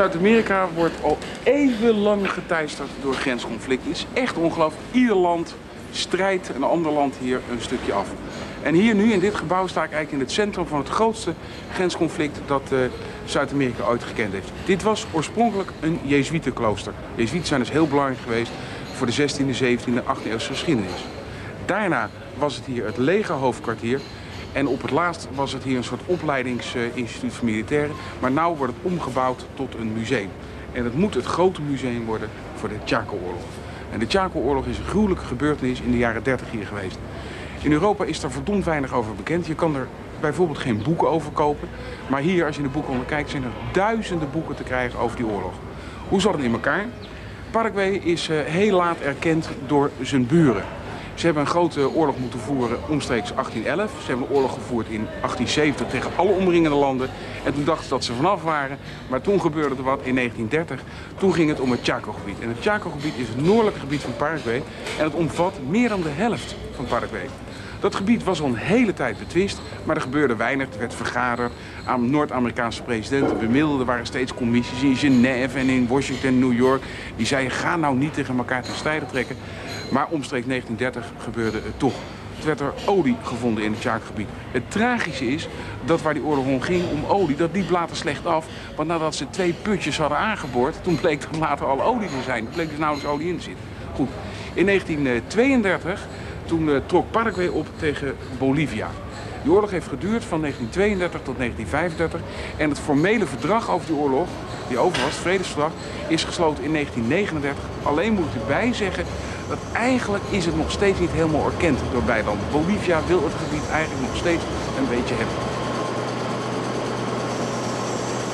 Zuid-Amerika wordt al even lang geteisterd door grensconflicten. Het is echt ongelooflijk. Ieder land strijdt een ander land hier een stukje af. En hier nu in dit gebouw sta ik eigenlijk in het centrum van het grootste grensconflict dat uh, Zuid-Amerika ooit gekend heeft. Dit was oorspronkelijk een Jezuïetenklooster. Jezuïeten zijn dus heel belangrijk geweest voor de 16e, 17e, 18e eeuwse geschiedenis. Daarna was het hier het legerhoofdkwartier. En op het laatst was het hier een soort opleidingsinstituut voor militairen. Maar nu wordt het omgebouwd tot een museum. En het moet het grote museum worden voor de Chaco-oorlog. En de Chaco-oorlog is een gruwelijke gebeurtenis in de jaren 30 hier geweest. In Europa is er verdomd weinig over bekend. Je kan er bijvoorbeeld geen boeken over kopen. Maar hier, als je in de boekhandel kijkt, zijn er duizenden boeken te krijgen over die oorlog. Hoe zat het in elkaar? Paraguay is uh, heel laat erkend door zijn buren. Ze hebben een grote oorlog moeten voeren omstreeks 1811. Ze hebben oorlog gevoerd in 1870 tegen alle omringende landen. En toen dachten ze dat ze vanaf waren. Maar toen gebeurde er wat in 1930. Toen ging het om het Chaco-gebied. En het Chaco-gebied is het noordelijke gebied van Paraguay. En het omvat meer dan de helft van Paraguay. Dat gebied was al een hele tijd betwist, maar er gebeurde weinig. Er werd vergaderd aan Noord-Amerikaanse presidenten, bemiddelde. Er waren steeds commissies in Genève en in Washington, New York. Die zeiden, ga nou niet tegen elkaar te strijden trekken. Maar omstreeks 1930 gebeurde het toch. Er werd er olie gevonden in het Chaco-gebied. Het tragische is dat waar die oorlog om ging, om olie, dat liep later slecht af. Want nadat ze twee putjes hadden aangeboord, toen bleek er later al olie te zijn. Er bleek dus nauwelijks olie in te zitten. Goed, in 1932 toen uh, trok Paraguay op tegen Bolivia. Die oorlog heeft geduurd van 1932 tot 1935. En het formele verdrag over die oorlog, die over was, het vredesverdrag, is gesloten in 1939. Alleen moet ik erbij zeggen dat eigenlijk is het nog steeds niet helemaal erkend door beide landen. Bolivia wil het gebied eigenlijk nog steeds een beetje hebben.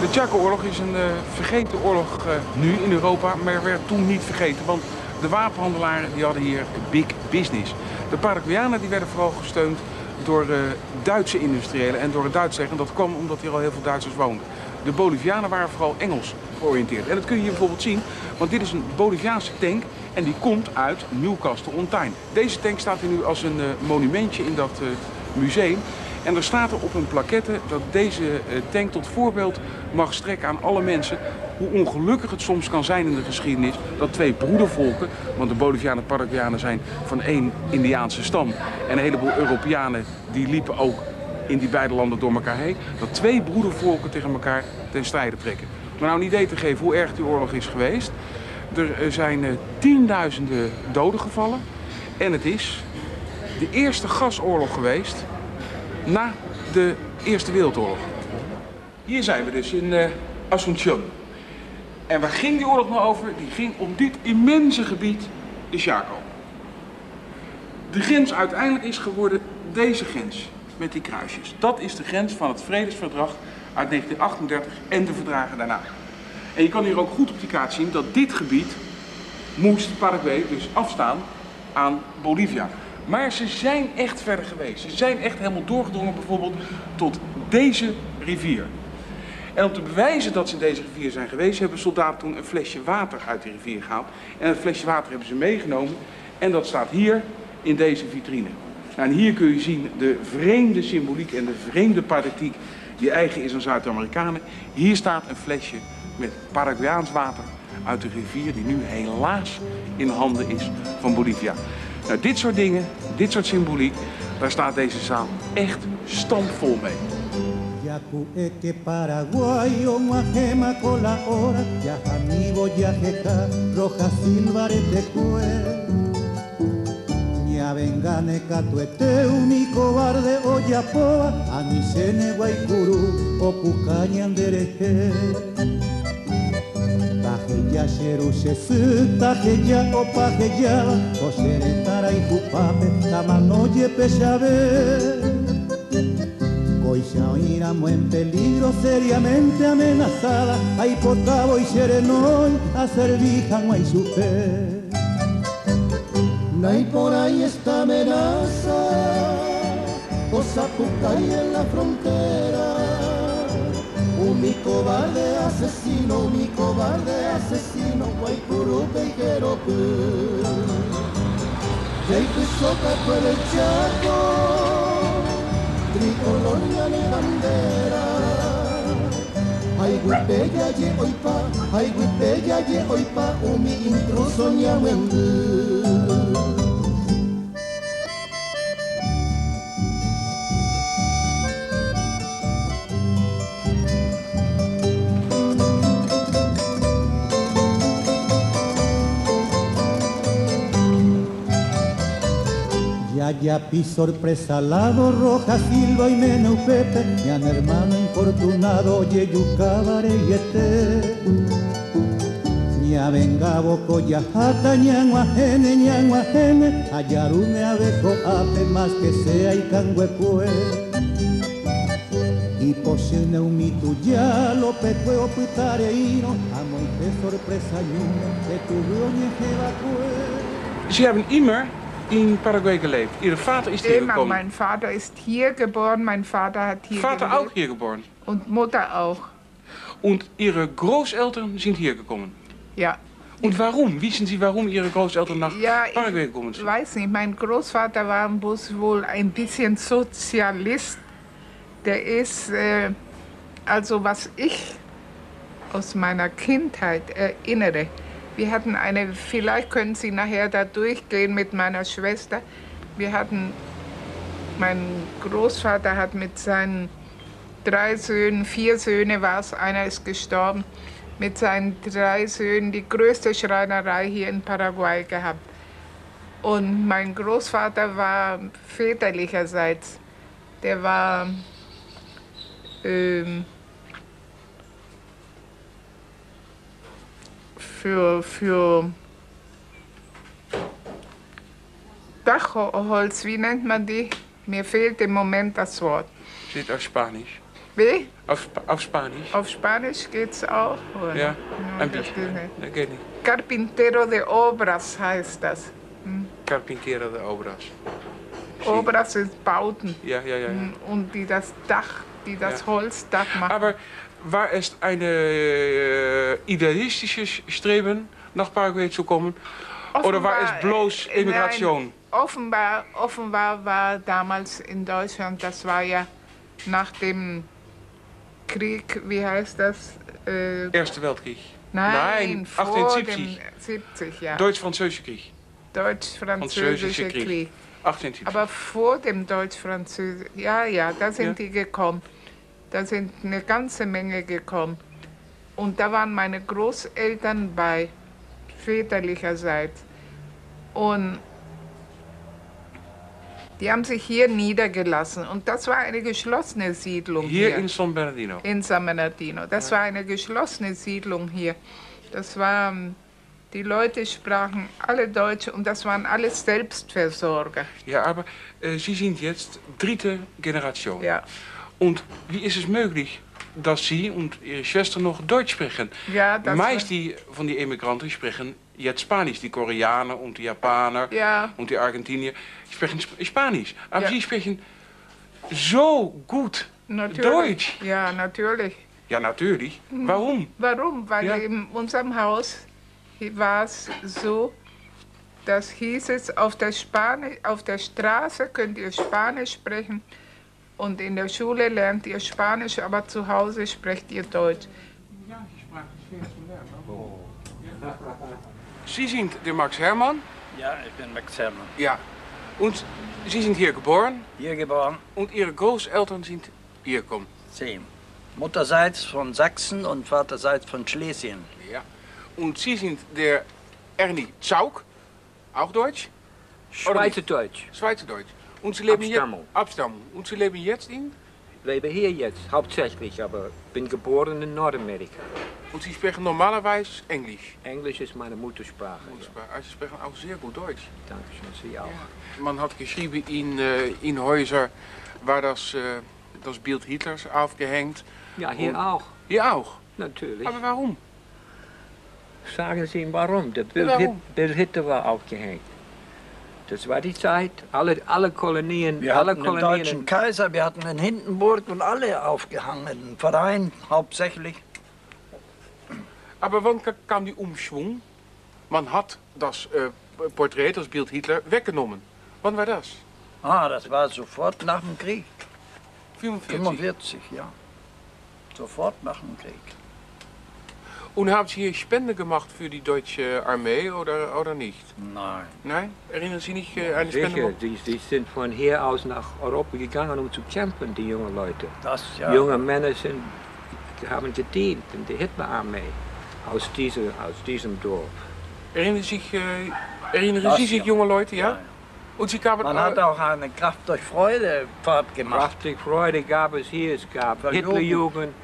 De Chaco-oorlog is een uh, vergeten oorlog uh, nu in Europa, maar werd toen niet vergeten. Want de wapenhandelaren die hadden hier big business. De Paraguayanen die werden vooral gesteund door uh, Duitse industriëlen en door het Duits zeggen. Dat kwam omdat hier al heel veel Duitsers woonden. De Bolivianen waren vooral Engels georiënteerd. En dat kun je hier bijvoorbeeld zien, want dit is een Boliviaanse tank en die komt uit Newcastle on Tyne. Deze tank staat hier nu als een uh, monumentje in dat uh, museum. En er staat er op een plaquette dat deze tank tot voorbeeld mag strekken aan alle mensen hoe ongelukkig het soms kan zijn in de geschiedenis dat twee broedervolken, want de Bolivianen en Paraguayanen zijn van één Indiaanse stam en een heleboel Europeanen die liepen ook in die beide landen door elkaar heen, dat twee broedervolken tegen elkaar ten strijde trekken. Om nou een idee te geven hoe erg die oorlog is geweest, er zijn uh, tienduizenden doden gevallen en het is de eerste gasoorlog geweest na de Eerste Wereldoorlog. Hier zijn we dus in uh, Asunción. En waar ging die oorlog nou over? Die ging om dit immense gebied, de Chaco. De grens uiteindelijk is geworden deze grens met die kruisjes. Dat is de grens van het vredesverdrag uit 1938 en de verdragen daarna. En je kan hier ook goed op die kaart zien dat dit gebied moest Paraguay dus afstaan aan Bolivia. Maar ze zijn echt verder geweest. Ze zijn echt helemaal doorgedrongen bijvoorbeeld tot deze rivier. En om te bewijzen dat ze in deze rivier zijn geweest, hebben soldaten toen een flesje water uit de rivier gehaald. En het flesje water hebben ze meegenomen. En dat staat hier in deze vitrine. Nou, en hier kun je zien de vreemde symboliek en de vreemde pathetiek die eigen is aan Zuid-Amerikanen. Hier staat een flesje met Paraguayaans water uit de rivier die nu helaas in handen is van Bolivia. Nou, dit soort dingen, dit soort symboliek, daar staat deze zaal echt stampvol mee. Venga bengane katueteumi cobarde oyapoa anisene guaycurú opucaña ndereje tajeya xeruxefü tajeya opajeyaba koxeretara ijupape tamanoye pexabe Oishaoiramo en peligro seriamente amenazada, Aipotabo y Xerenoy, a Servijan, Guaysupe. No hay por ahí esta amenaza, o y en la frontera. Un mi cobarde asesino, un mi cobarde asesino, jeropu. Ya hay soca por el chaco, tricolor ni bandera wipeja je oipa hai wipeja je oipa umi oh, intruso nyamwengu Ya, ya, pi sorpresa, lado roja, silva y menaupeta, ya hermano afortunado yeyucabare yete Nya venga abeco ape ya te sorpresa in Paraguay geleefd. Ihre vater is hier Immer, gekomen. mein Vater ist hier geboren, mein Vater hat hier Vater gelebt auch hier geboren. und Mutter auch. Und Ihre Großeltern sind hier gekommen. Ja, Und warum? Wissen Sie, warum Ihre Großeltern nach ja Paraguay ich gekommen sind? weiß nicht, mein Großvater war bloß wohl ein bisschen Sozialist. Der ist, äh, also was ich aus meiner Kindheit erinnere, wir hatten eine, vielleicht können Sie nachher da durchgehen mit meiner Schwester. Wir hatten, mein Großvater hat mit seinen drei Söhnen, vier Söhne war es, einer ist gestorben, mit seinen drei Söhnen die größte Schreinerei hier in Paraguay gehabt. Und mein Großvater war väterlicherseits, der war ähm, für, für Dachholz, wie nennt man die? Mir fehlt im Moment das Wort. Zit auf Spanisch. Wie? Auf, Sp auf Spanisch? Auf Spanisch geht's auch? oder? Ja, Ja, ein bisschen. nicht. Carpintero de Obras heißt das. Carpintero de Obras. Obras ist Bauten. Ja, ja, ja. ja. Und die das Dach, die das Ja. Holzdach machen. Aber war es eine äh, idealistisches Streben, nach Paraguay zu kommen? Oder war es bloß Immigration? Nein, offenbar, offenbar war damals in Deutschland, das war ja nach dem Krieg, wie heißt das? Äh, Erste Weltkrieg. nein, vor 1870. dem 70, ja. Deutsch-Französische Krieg. Deutsch-Französische Krieg. Krieg. 1870. Aber vor dem Deutsch-Französischen, ja, ja, da sind Ja. die gekommen. Da sind eine ganze Menge gekommen. Und da waren meine Großeltern bei, väterlicherseits. Und die haben sich hier niedergelassen. Und das war eine geschlossene Siedlung hier, Hier in San Bernardino. in San Bernardino. Das war eine geschlossene Siedlung hier. Das war, ähm, die Leute sprachen alle Deutsch und das waren alles Selbstversorger. Ja, aber äh, Sie sind jetzt dritte Generation. Ja. Und wie ist es möglich, dass Sie und Ihre Schwester noch Deutsch sprechen? Ja, das Meist die von die Emigranten sprechen jetzt Spanisch. Die Koreaner und die Japaner Ja. und die Argentinier sprechen Sp Spanisch. Aber Ja. Sie sprechen so gut Natürlich. Deutsch. Ja, natürlich. Ja, natürlich. Warum? Warum? Weil Ja. in unserem Haus war es so, das hieß es, auf der, Spani auf der Straße könnt ihr Spanisch sprechen und in der Schule lernt ihr Spanisch, aber zu Hause sprecht ihr Deutsch. Sie sind der Max Hermann. Ja, ich bin Max Hermann. Ja. Und Sie sind hier geboren. Hier geboren, Und Ihre Großeltern sind hier gekommen. zehn. Mutterseits von Sachsen und Vaterseits von Schlesien. Ja. Und Sie sind der Ernie Zaug, auch Deutsch? Schweizerdeutsch. Schweizerdeutsch. Abstammung. Jetzt, Abstammung. Und Sie leben jetzt in? lebe hier jetzt, hauptsächlich, aber bin geboren in Nordamerika. Und Sie sprechen normalerweise Englisch. Englisch ist meine Muttersprache. Ja. Sie sprechen auch sehr gut Deutsch. Dankeschön, Sie auch. Man hat geschrieben in, äh, in Häuser war das, äh, das Bild Hitlers aufgehängt. Ja, hier Und- auch, Hier auch. natürlich. Aber warum? Sagen Sie warum? Der Bill, Warum? Hit, Bill Hitler war aufgehängt. Das war die Zeit. Alle, alle Kolonien, Wir alle hatten den deutschen Kaiser, wir hatten in Hindenburg und alle aufgehangen. Ein Verein hauptsächlich. Aber wann ka- kam die Umschwung? Man hat das äh, Porträt, das Bild Hitler, weggenommen. Wann war das? Ah, das war sofort nach dem Krieg. 45. 45, ja. Sofort nach dem Krieg. Und haben Sie hier Spende gemacht für die deutsche Armee oder, oder nicht? Nein. Nein? Erinnern Sie nicht äh, eine Spende? Sicher, gemacht? die, die sind von hier aus nach Europa gegangen, um zu kämpfen, die jungen Leute. Das ja. Junge Männer sind, haben gedient in der Hitlerarmee aus, diese, aus diesem Dorf. Erinnern Sie sich, äh, erinnern Das Sie sich ja. junge Leute, ja? Ja, Und Sie gaben Man hat auch eine Kraft durch Freude Fahrt gemacht. Kraftig Freude gab es hier, es gab Hitlerjugend.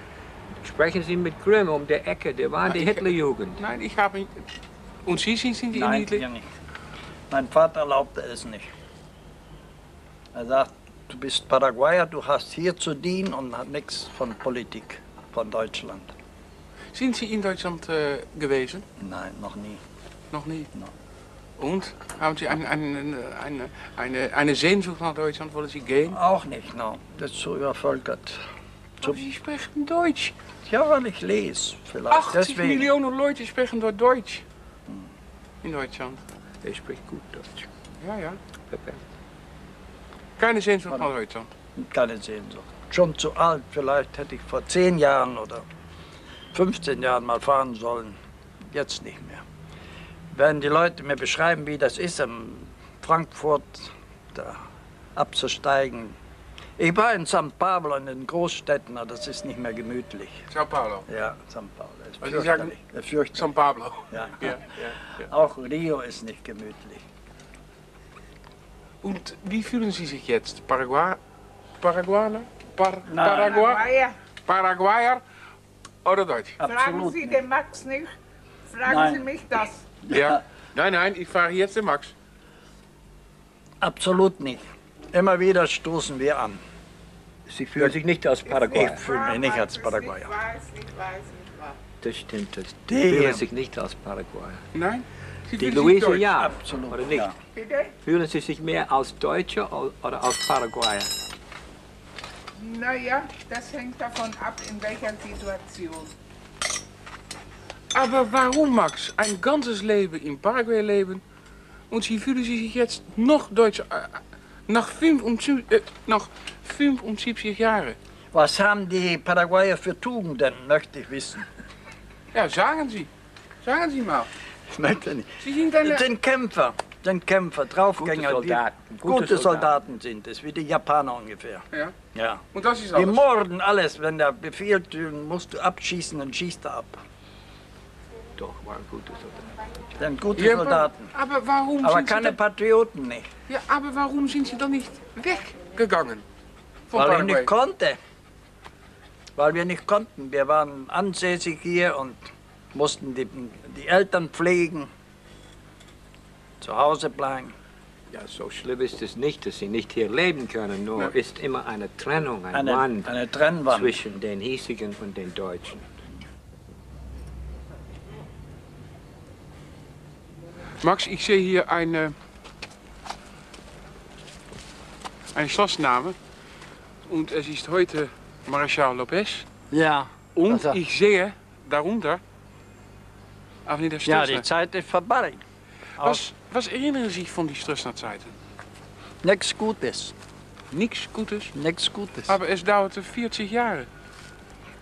Sprechen Sie mit Grimm um der Ecke, der war die ich- Hitlerjugend. Nein, ich habe. Und Sie sind, die in Nein, Hitler? hier nicht. Mein Vater erlaubte es nicht. Er sagt, du bist Paraguayer, du hast hier zu dienen und hat nichts von Politik von Deutschland. Sind Sie in Deutschland äh, gewesen? Nein, noch nie. Noch nie. Nein. Und? Haben Sie eine, eine, eine, eine, eine Sehnsucht nach Deutschland? Wollen Sie gehen? Auch nicht, no. Das ist so übervölkert. Aber Sie sprechen Deutsch. Ja, weil ich lese vielleicht. 80 Deswegen. Millionen Leute sprechen dort Deutsch. In Deutschland. Er spricht gut Deutsch. Ja, ja. Perfekt. Keine Sehnsucht nach Deutschland. Keine Sehnsucht. Schon zu alt, vielleicht hätte ich vor 10 Jahren oder 15 Jahren mal fahren sollen. Jetzt nicht mehr. Wenn die Leute mir beschreiben, wie das ist, in Frankfurt da abzusteigen. Ich war in St. Pablo in den Großstädten, aber das ist nicht mehr gemütlich. Sao Paulo. Ja, St. Pablo ist Also Sie sagen- fürchterlich. San Pablo. Ja. Ja, ja, ja. Auch Rio ist nicht gemütlich. Und wie fühlen Sie sich jetzt? Paraguay, Paraguaner? Par, Nein. Paraguay, Paraguayer. Paraguayer oder Deutsch? Fragen Sie nicht. den Max nicht. Fragen Nein. Sie mich das. Ja. Nein, nein, ich frage jetzt den Max. Absolut nicht. Immer wieder stoßen wir an. Sie fühlen sich nicht als Paraguayer. Ich fühle mich nicht als Paraguayer. Das stimmt. Die fühlen sich nicht als Paraguayer. Nein? Sie Die fühlen sich Luise ja, Absolut. oder nicht? Ja. Bitte? Fühlen Sie sich mehr als Deutscher oder als Paraguayer? Naja, das hängt davon ab, in welcher Situation. Aber warum, Max? Ein ganzes Leben in Paraguay leben und Sie fühlen sich jetzt noch Deutscher. Nach, 75, äh, nach 75 Jahren. Was haben die Paraguayer für Tugenden, möchte ich wissen. Ja, sagen Sie. Sagen Sie mal. Ich möchte nicht. Sie sind eine... Den Kämpfer, den Kämpfer, Draufgänger. Gute Soldaten, Die, gute gute Soldaten. Soldaten sind es, wie die Japaner ungefähr. Ja. Ja. Und das ist Die alles. morden alles, wenn der Befehl, du musst du abschießen, dann schießt er ab. Doch, waren gute Soldaten. Sind gute Ja, Soldaten. Aber warum Aber sind Sie keine dann, Patrioten nicht. ja, aber warum sind Sie dann nicht weggegangen? Weil ich Paraguay? nicht konnte. Weil wir nicht konnten. Wir waren ansässig hier und mussten die, die Eltern pflegen, zu Hause bleiben. Ja, so schlimm ist es nicht, dass Sie nicht hier leben können. Nur Ja. ist immer eine Trennung, ein Eine, Wand eine Trennwand. zwischen den Hiesigen und den Deutschen. Max, ich sehe hier eine, eine Schlossname. Und es ist heute Marechal Lopez. Ja. Und Also- ich sehe darunter Avenida Ja, Stroessner. die Zeit ist vorbei. was, was erinnern Sie sich von die Stroessner-Zeiten? Nichts Gutes. Nichts Gutes. Nichts Gutes. Aber es dauerte 40 Jahre.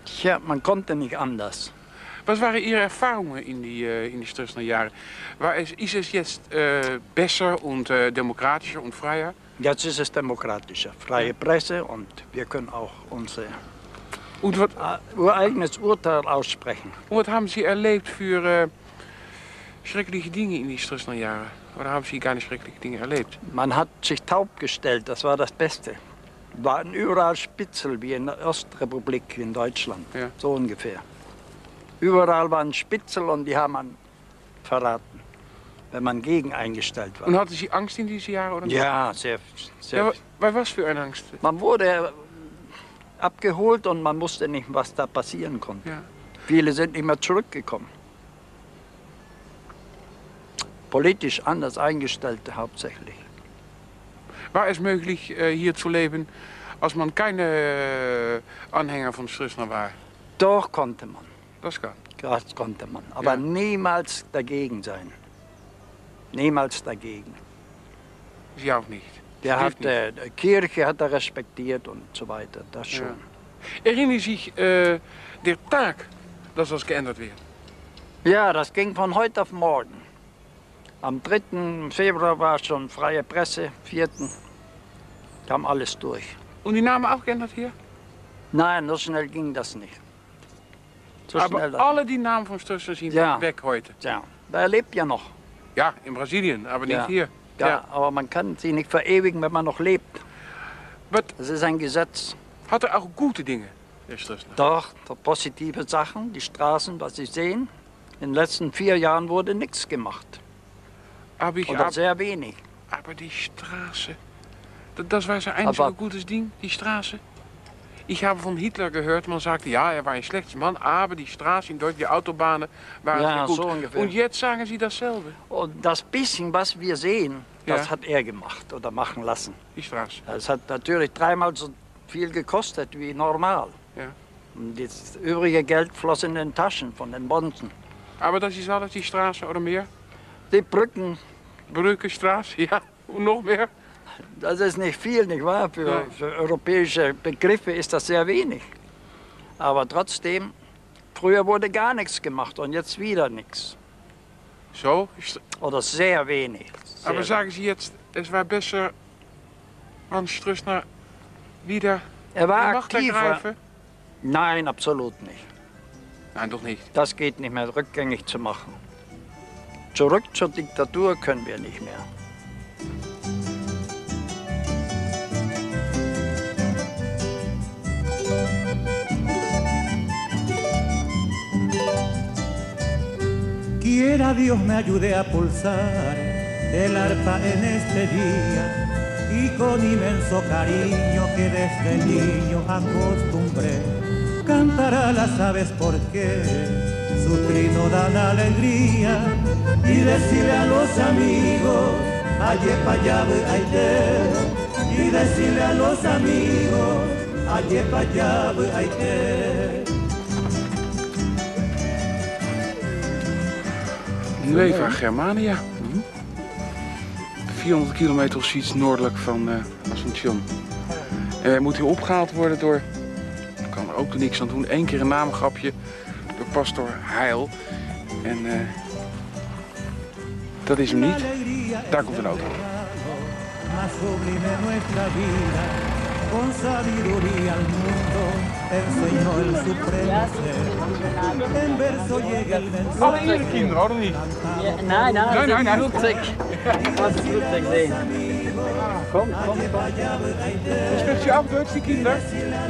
Tja, man konnte nicht anders. Was waren Ihre Erfahrungen in die, äh, in die Stroessner Jahre? War es, ist es jetzt äh, besser und äh, demokratischer und freier? Jetzt ist es demokratischer. Freie Presse und wir können auch unser wat, äh, ureigenes Urteil aussprechen. und wat haben Sie erlebt für schreckliche Dinge in die Stroessner Jahre? Oder haben Sie gar nicht schreckliche Dinge erlebt? Man hat sich taub gestellt, das war das Beste. Waren überall Spitzel wie in der Ostrepublik in Deutschland. Ja. So ungefähr. Überall waren Spitzel und die haben man verraten, wenn man gegen eingestellt war. Und hatten Sie Angst in diese Jahre? Oder nicht? Ja, sehr, sehr. Ja, bei was für eine Angst? Man wurde abgeholt und man wusste nicht, was da passieren konnte. Ja. Viele sind nicht mehr zurückgekommen. Politisch anders eingestellte hauptsächlich. War es möglich, äh, hier zu leben, als man keine äh, Anhänger von Stroessner war? Doch konnte man, Das kann. das konnte man. Aber Ja. niemals dagegen sein. Niemals dagegen. Sie auch nicht. Der hat, äh, die Kirche hat er respektiert und so weiter. Das schon. Erinnern Sie sich äh, der Tag, dass das geändert wird? Ja, das ging von heute auf morgen. Am 3. Februar war schon freie Presse, 4. kam alles durch. Und die Namen auch geändert hier? Nein, so schnell ging das nicht. Aber alle die Namen von Strussen sind Ja. weg heute. Ja, er lebt ja noch. Ja, in Brasilien, aber nicht Ja. hier. Ja, aber man kann sie nicht verewigen, wenn man noch lebt. Was Das ist ein Gesetz. hat er auch gute Dinge, der Strussen? Doch, doch positive Sachen, die Straßen, was Sie sehen. In den letzten vier Jahren wurde nichts gemacht. Aber, ich, Oder ab, sehr wenig. aber die Straße, das, das war sein einziger Aber- gutes Ding, die Straße. Ich habe von Hitler gehört, man sagte, ja, er war ein schlechter Mann, aber die Straßen in Deutschland, die Autobahnen waren Ja, gut. so ungefähr. Und jetzt sagen sie dasselbe, Und das bisschen, was wir sehen, das Ja. hat er gemacht oder machen lassen. die Straße. Es hat natürlich dreimal so viel gekostet wie normal. Ja. Und das übrige Geld floss in den Taschen von den Bonzen. Aber das ist alles die Straße oder mehr? Die Brücken, Brückenstraße, ja, und noch mehr. Das ist nicht viel, nicht wahr? Für, für europäische Begriffe ist das sehr wenig. Aber trotzdem, früher wurde gar nichts gemacht und jetzt wieder nichts. So, Oder sehr wenig. Sehr aber sagen Sie jetzt, es war besser, an Strussner wieder er war aktiver. ergreifen? Nein, absolut nicht. Nein, doch nicht. Das geht nicht mehr rückgängig zu machen. Zurück zur Diktatur können wir nicht mehr. Quiera Dios me ayude a pulsar el arpa en este día y con inmenso cariño que desde niño acostumbré cantar a las aves porque su trino da la alegría y decirle a los amigos aye payabe aite y decirle a los amigos aye payabe aite Nueva Germania. 400 kilometer of zoiets noordelijk van eh Asunción. En wij moeten hier opgehaald worden door, ik kan er ook niks aan doen, één keer een naamgrapje door pastor Heil. En eh, dat is hem niet. Daar komt een auto. Más nuestra vida, sabiduría al mundo Alle ihre Kinder, oder nicht? Nein, nein, nein, nein, nein. Flugzeug. Was ist Flugzeug sehen? Komm, komm, komm. Sprichst du auch Deutsch, die Kinder?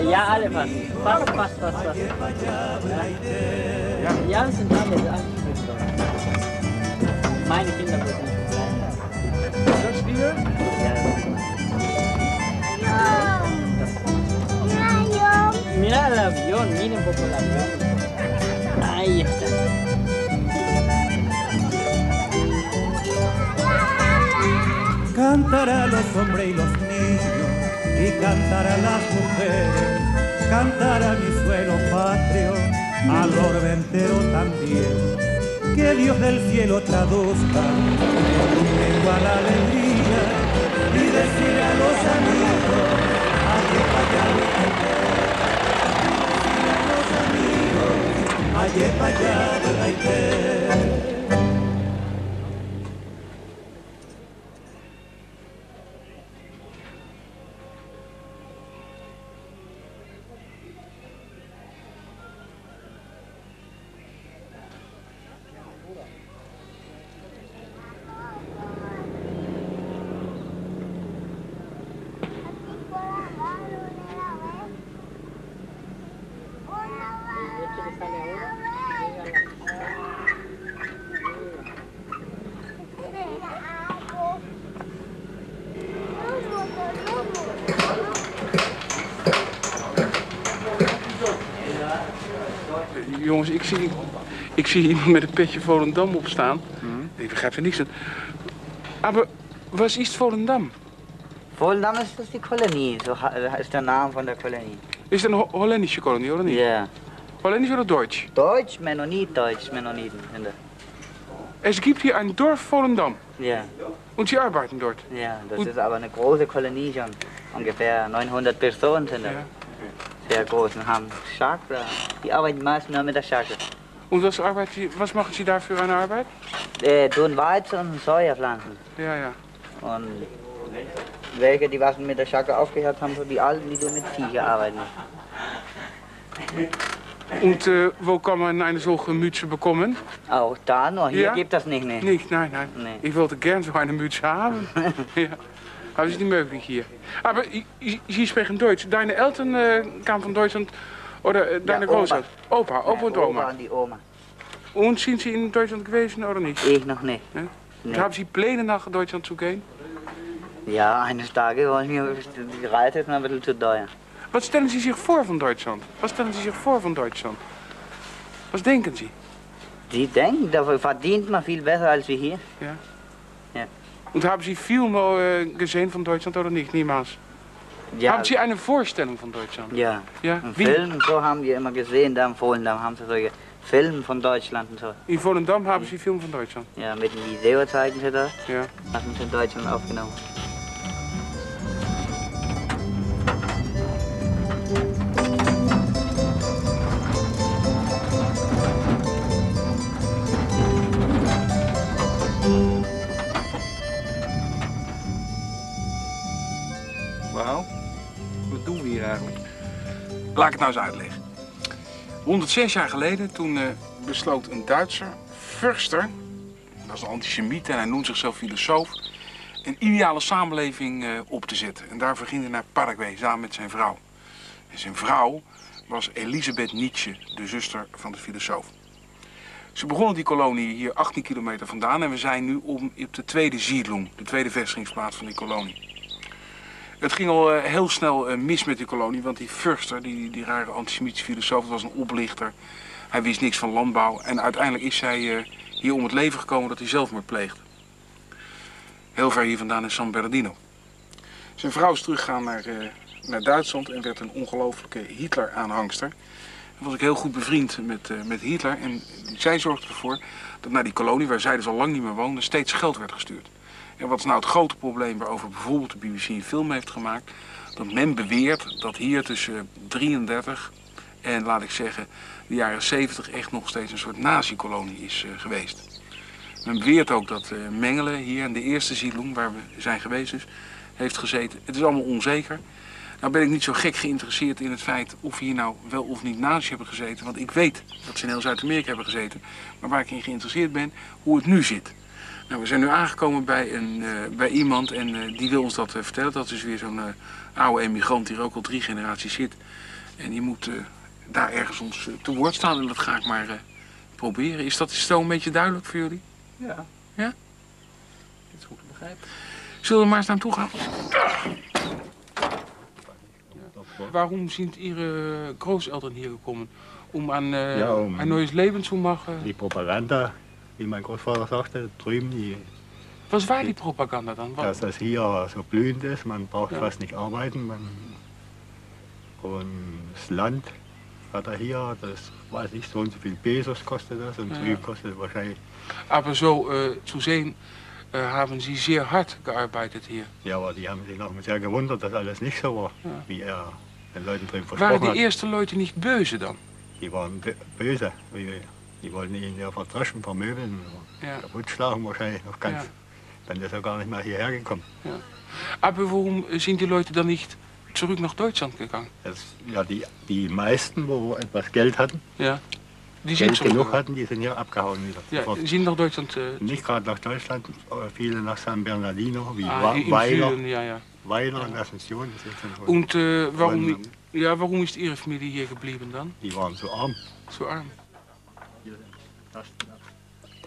Ja, alle fast. Fast, fast, fast, fast. Ja, ja wir sind alle. Meine Kinder. Mira el avión, miren un poco el avión. Ahí está. Cantará los hombres y los niños, y cantará las mujeres, cantará mi suelo patrio, al orbe entero también. Que Dios del cielo traduzca en un lengua la και παλιά τα zie iemand met een petje Volendam opstaan. Ik begrijp er niks van. Maar was is Volendam? Volendam ist das die Kolonie, so ha- ist der Name von der Kolonie. Is dat een Ho- Holländische kolonie, oder niet? Ja. Holländisch oder Deutsch? Deutsch, Mennonit, Deutsch, Mennoniten. Der, Es gibt hier ein Dorf Volendam. ja, Und sie arbeiten dort. ja, das Und- ist aber eine große Kolonie schon. Ungefähr 900 Personen sind da. Ja. Sehr groß und haben Chakra. Die arbeiten meist nur mit der Chakra. Und was, arbeitet was machen Sie da für eine Arbeit? Äh, tun Weizen und Sojapflanzen. Ja, ja. Und welche, die was mit der Schacke aufgehört haben, so die Alten, die tun mit Viecher arbeiten. Und äh, wo kann man eine solche Mütze bekommen? Auch da noch, hier Ja? gibt das nicht, ne? Nicht, nein, nein. Nee. Ich wollte gern so eine Mütze haben. ja. Aber es ist nicht möglich hier. Aber I- Sie sprechen Deutsch. Deine Eltern äh, kamen von Deutschland oder äh, deine Oma. Großeltern? Opa, Opa und Opa Oma. und die Oma. Und sind Sie in Deutschland gewesen oder nicht? Ich noch nicht. Ja? Nee. Haben Sie Pläne nach Deutschland zu gehen? Ja, eines Tages wollen wir, die Reise ist ein bisschen zu teuer. Was stellen Sie sich vor von Deutschland? Was stellen Sie sich vor von Deutschland? Was denken Sie? Sie denken, dafür verdient man viel besser als wir hier. Und haben Sie Filme äh, gesehen von Deutschland oder nicht? Niemals. Ja, Haben Sie eine Vorstellung von Deutschland? ja. Ja? Wie? Film so haben wir immer gesehen, da empfohlen, da haben sie solche Filme von Deutschland und so. In Volendam haben Sie Film von Deutschland. Ja, mit dem Video zeigen sie das, Ja. hatten sie in Deutschland aufgenommen. Laat ik het nou eens uitleggen. 106 jaar geleden, toen eh, besloot een Duitser, Förster, dat is een antisemiet en hij noemt zichzelf filosoof, een ideale samenleving eh, op te zetten. En daarvoor ging hij naar Paraguay samen met zijn vrouw. En zijn vrouw was Elisabeth Nietzsche, de zuster van de filosoof. Ze begonnen die kolonie hier 18 kilometer vandaan en we zijn nu om, op de tweede Siedlung, de tweede vestigingsplaats van die kolonie. Het ging al eh, heel snel eh, mis met die kolonie, want die Förster, die, die rare antisemitische filosoof, was een oplichter. Hij wist niks van landbouw en uiteindelijk is hij eh, hier om het leven gekomen dat hij zelfmoord pleegde. Heel ver hier vandaan in San Bernardino. Zijn vrouw is teruggegaan naar, naar Duitsland en werd een ongelofelijke Hitler-aanhangster. Was ik heel goed bevriend met, met Hitler en zij zorgde ervoor dat naar die kolonie, waar zij dus al lang niet meer woonde, steeds geld werd gestuurd. En wat is nou het grote probleem waarover bijvoorbeeld de BBC een film heeft gemaakt? Dat men beweert dat hier tussen 33 en laat ik zeggen de jaren 70 echt nog steeds een soort nazi-kolonie is eh, geweest. Men beweert ook dat eh, Mengelen hier in de eerste siedlung waar we zijn geweest dus, heeft gezeten. Het is allemaal onzeker. Nou ben ik niet zo gek geïnteresseerd in het feit of hier nou wel of niet nazi's hebben gezeten. Want ik weet dat ze in heel Zuid-Amerika hebben gezeten. Maar waar ik in geïnteresseerd ben, hoe het nu zit. Nou, we zijn nu aangekomen bij, een, eh, bij iemand en eh, die wil ons dat eh, vertellen. Dat is weer zo'n eh, oude emigrant die er ook al drie generaties zit. En die moet eh, daar ergens ons te woord staan en dat ga ik maar eh, proberen. Is dat zo een beetje duidelijk voor jullie? Ja. Ja? Dat is goed te begrijpen. Zullen we maar eens naar hem toe gaan? Waarom zijn Ihre Großeltern hier gekommen? Um an äh, Ja, um- ein neues Leben zu machen? Die Propaganda, wie mein Großvater sagte, drüben, die, Was war die Propaganda dann? Dass das hier so blühend ist, man braucht Ja. fast nicht arbeiten. Man, und das Land hat er hier, das weiß ich, so und so viel Pesos kostet das und Ja, drüben ja. kostet wahrscheinlich, Aber so äh, zu sehen, äh, haben Sie sehr hart gearbeitet hier. ja, aber die haben sich noch sehr gewundert, dass alles nicht so war, Ja. wie er den Leuten Waren versprochen die hat. eerste Leute nicht böse dann? Die waren bö- böse, wie, die wollten ihn ja verdreschen, vermöbeln, Ja. kaputt schlagen wahrscheinlich noch ganz. Ja. Dann ist er gar nicht mehr hierher gekommen. Aber warum sind die Leute dann nicht zurück nach Deutschland gegangen? Das, ja, die, die meisten, wo etwas Geld hatten, Ja. Die sind Geld genug hatten, die sind hier abgehauen wieder. Ja, Sofort. sind nach Deutschland. Äh, Nicht gerade nach Deutschland, viele nach San Bernardino, wie ah, Weiler, Süden, ja, ja. Weiler und die sind schon- Und äh, warum, ja, warum ist Ihre Familie hier geblieben dann? Die waren so arm. So arm.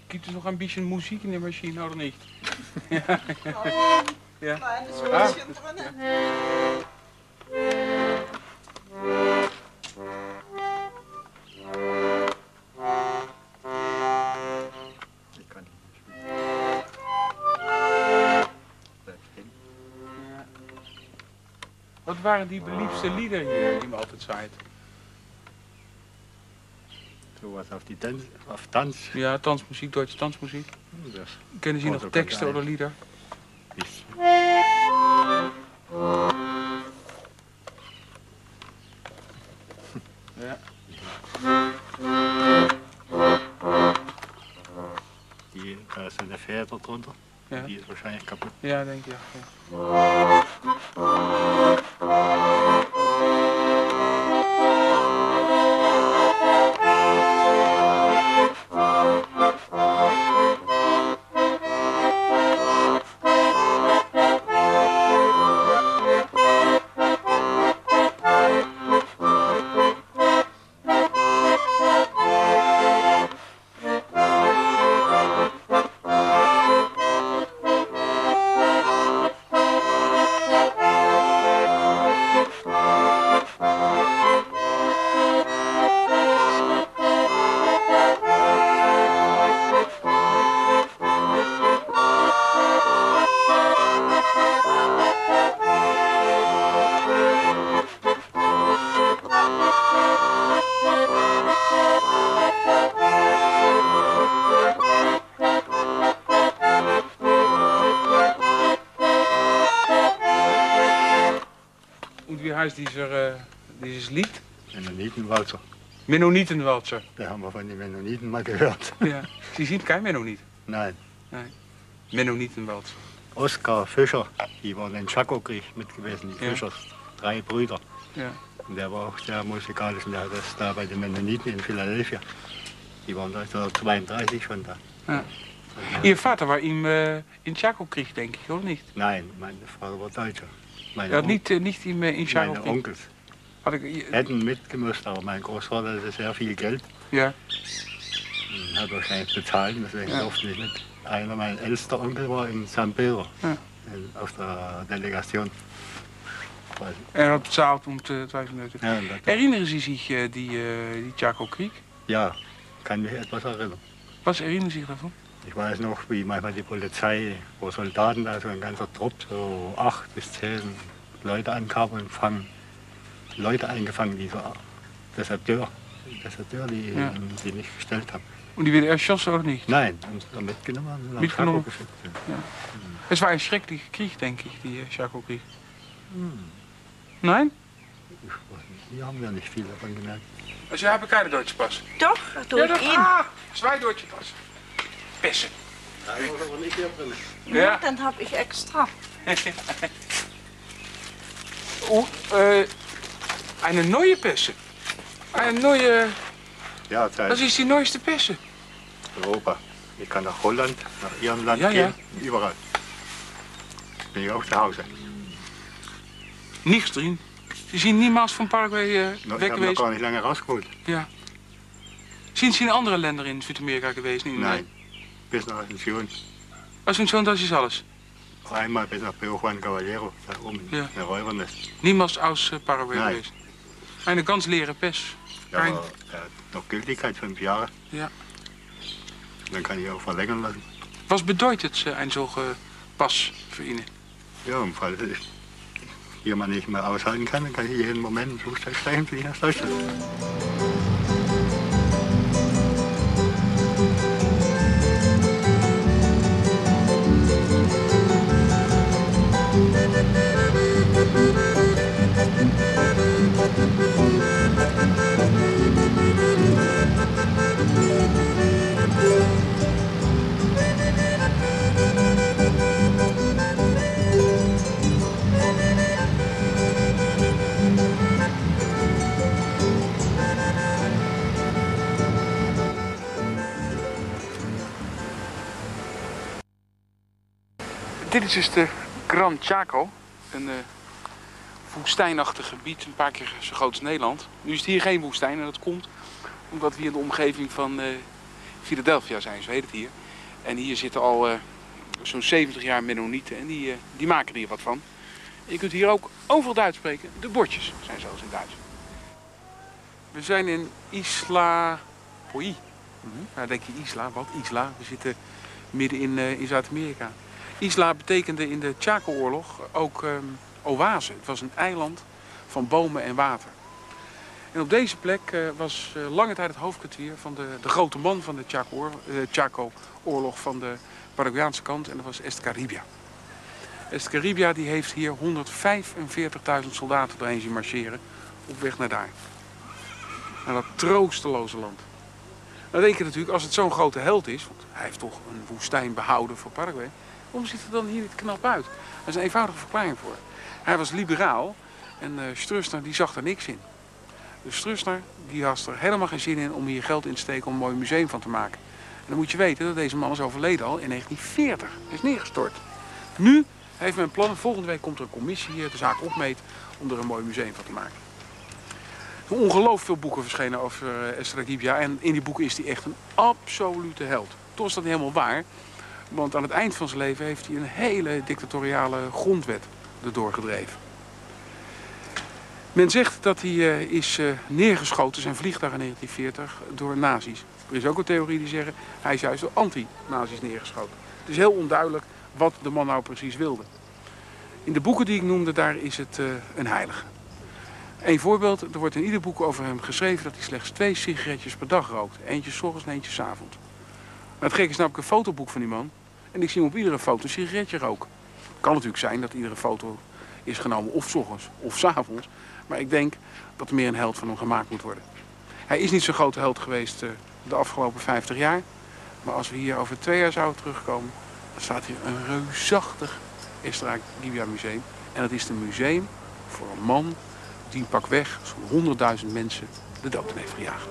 Gibt es noch ein bisschen Musik in der Maschine oder nicht? ja. ja. Ah, Wat waren die beliebste lieder hier, die me altijd zei? Wat af die dans, of dans. Ja, dansmuziek, Duitse dansmuziek. Dus, Kennen ze nog teksten oder lieder? Die zijn Hier, daar is verder onder. Die is waarschijnlijk kapot. Ja, denk ik. Ja. Und wie heißt dieser, äh, dieses Lied? Mennonitenwalzer. Mennonitenwalzer. Da haben wir von den Mennoniten mal gehört. Ja. Sie sind kein Mennonit. Nein. Mennonitenwalzer. Oskar Fischer, die waren im Chaco-Krieg mit gewesen, die Ja. Fischers. Drei Brüder. Ja. Und der war auch sehr musikalisch und der hat das da bei den Mennoniten in Philadelphia. Die waren 1932 schon da. Ihr Vater war im, äh, in Chaco-Krieg, denk ich, oder nicht? Nein, mein Vater war Deutscher. Ja, nicht, äh, nicht im, äh, in meine. Onkels Had ik- hätten mitgemusst, aber mein Großvater hatte sehr viel Geld Ja. und hat wahrscheinlich bezahlt, deswegen Ja. durfte ich nicht. Einer meiner ältester Onkel war in San Pedro, Ja. in, auf der Delegation. Ich. Er had betaald om te twijfelen. Ja, und das- Erinneren Sie sich äh, die, äh, die Chaco-Krieg? ja, kann mich etwas erinnern. Was erinnern Sie sich davon? Ich weiß noch, wie manchmal die Polizei, wo Soldaten, also ein ganzer Trupp, so acht bis zehn Leute ankamen und fangen Leute eingefangen, die so Deserteur, Deserteur die, Ja. die nicht gestellt haben. Und die werden erschossen oder nicht? Nein, haben sie mitgenommen und Mitgenommen? Geschickt. Ja. Es war een schreckliche Krieg, denk ik, die äh, Chaco-Krieg. Nein? Ich weiß nicht, Hier haben wir nicht viel davon gemerkt. Also, Sie haben keine deutsche Pass? Doch, durch ja, dat, ihn. ah, zwei deutsche Pass. Pessen. Nein, aber nicht hier drin. Ja, dann habe ich extra. Oh, äh, eine neue Pässe. Eine neue, Ja, das Zeit ist die neueste Pässe. Europa. Ich kann nach Holland, nach Ihrem Land Ja, ja. überall. Bin ich auch zu Hause. Nichts drin. Sie sind niemals van Paraguay äh, No, ich weg habe noch geweest. gar nicht lange rausgeholt. Ja. Sind Sie in andere Länder in Südamerika geweest? In, Nein, bis nach Asunción. Asunción, das ist alles. Einmal bis nach Pedro Juan Caballero, da oben, Ja. in Räubernest. Niemals aus äh, Paraguay Nein. geweest. Eine ganz leere Pers. Ja, Kein- aber er hat noch Gültigkeit, fünf Jahre. Ja. Dann kann ich auch verlängern lassen. Was bedeutet äh, ein solche Pass für Ihnen? Ja, im Fall mal nicht mehr aushalten kann, dann kann ich jeden Moment im Flugzeug steigen fliegen nach Deutschland. Dit is dus de Gran Chaco. Een eh, woestijnachtig gebied, een paar keer zo groot als Nederland. Nu is het hier geen woestijn en dat komt omdat we hier in de omgeving van eh, Philadelphia zijn, zo heet het hier. En hier zitten al eh, zo'n 70 jaar Mennonieten en die, die maken er hier wat van. Je kunt hier ook overal Duits spreken. De bordjes zijn zoals in Duits. We zijn in Isla Poi. Nou, denk je Isla, wat Isla? We zitten midden in, in Zuid-Amerika. Isla betekende in de Chaco-oorlog ook ehm, oase. Het was een eiland van bomen en water. En op deze plek eh, was eh, lange tijd het hoofdkwartier van de, de grote man van de eh, Chaco-oorlog van de Paraguayaanse kant. En dat was Escaribia. Escaribia die heeft hier 145.000 soldaten doorheen zien marcheren op weg naar daar. Naar dat troosteloze land. Dan denk je natuurlijk, als het zo'n grote held is, want hij heeft toch een woestijn behouden voor Paraguay, waarom ziet het dan hier niet knap uit? Er is een eenvoudige verklaring voor. Hij was liberaal en uh, Stroessner die zag er niks in. Dus Stroessner die had er helemaal geen zin in om hier geld in te steken om een mooi museum van te maken. En dan moet je weten dat deze man is overleden al in 1940. Hij is neergestort. Nu heeft men plannen. Volgende week komt er een commissie hier de zaak opmeet om er een mooi museum van te maken. Er ongelooflijk veel boeken verschenen over uh, Estra Gibia. En in die boeken is hij echt een absolute held. Toch is dat niet helemaal waar. Want aan het eind van zijn leven heeft hij een hele dictatoriale grondwet erdoor gedreven. Men zegt dat hij uh, is uh, neergeschoten, zijn vliegtuig in 1940, door nazi's. Er is ook een theorie die zeggen, hij is juist door anti-nazi's neergeschoten. Het is heel onduidelijk wat de man nou precies wilde. In de boeken die ik noemde, daar is het uh, een heilige. Een voorbeeld, er wordt in ieder boek over hem geschreven dat hij slechts twee sigaretjes per dag rookt. Eentje s ochtends en eentje s avonds. Maar het gekke is namelijk een fotoboek van die man. En ik zie hem op iedere foto een sigaretje roken. Kan natuurlijk zijn dat iedere foto is genomen of s ochtends of s avonds. Maar ik denk dat er meer een held van hem gemaakt moet worden. Hij is niet zo'n grote held geweest uh, de afgelopen 50 jaar. Maar als we hier over twee jaar zouden terugkomen, dan staat hier een reusachtig Estra Gibia museum. En dat is een museum voor een man die pakweg zo'n 100.000 mensen de dood in heeft gejaagd.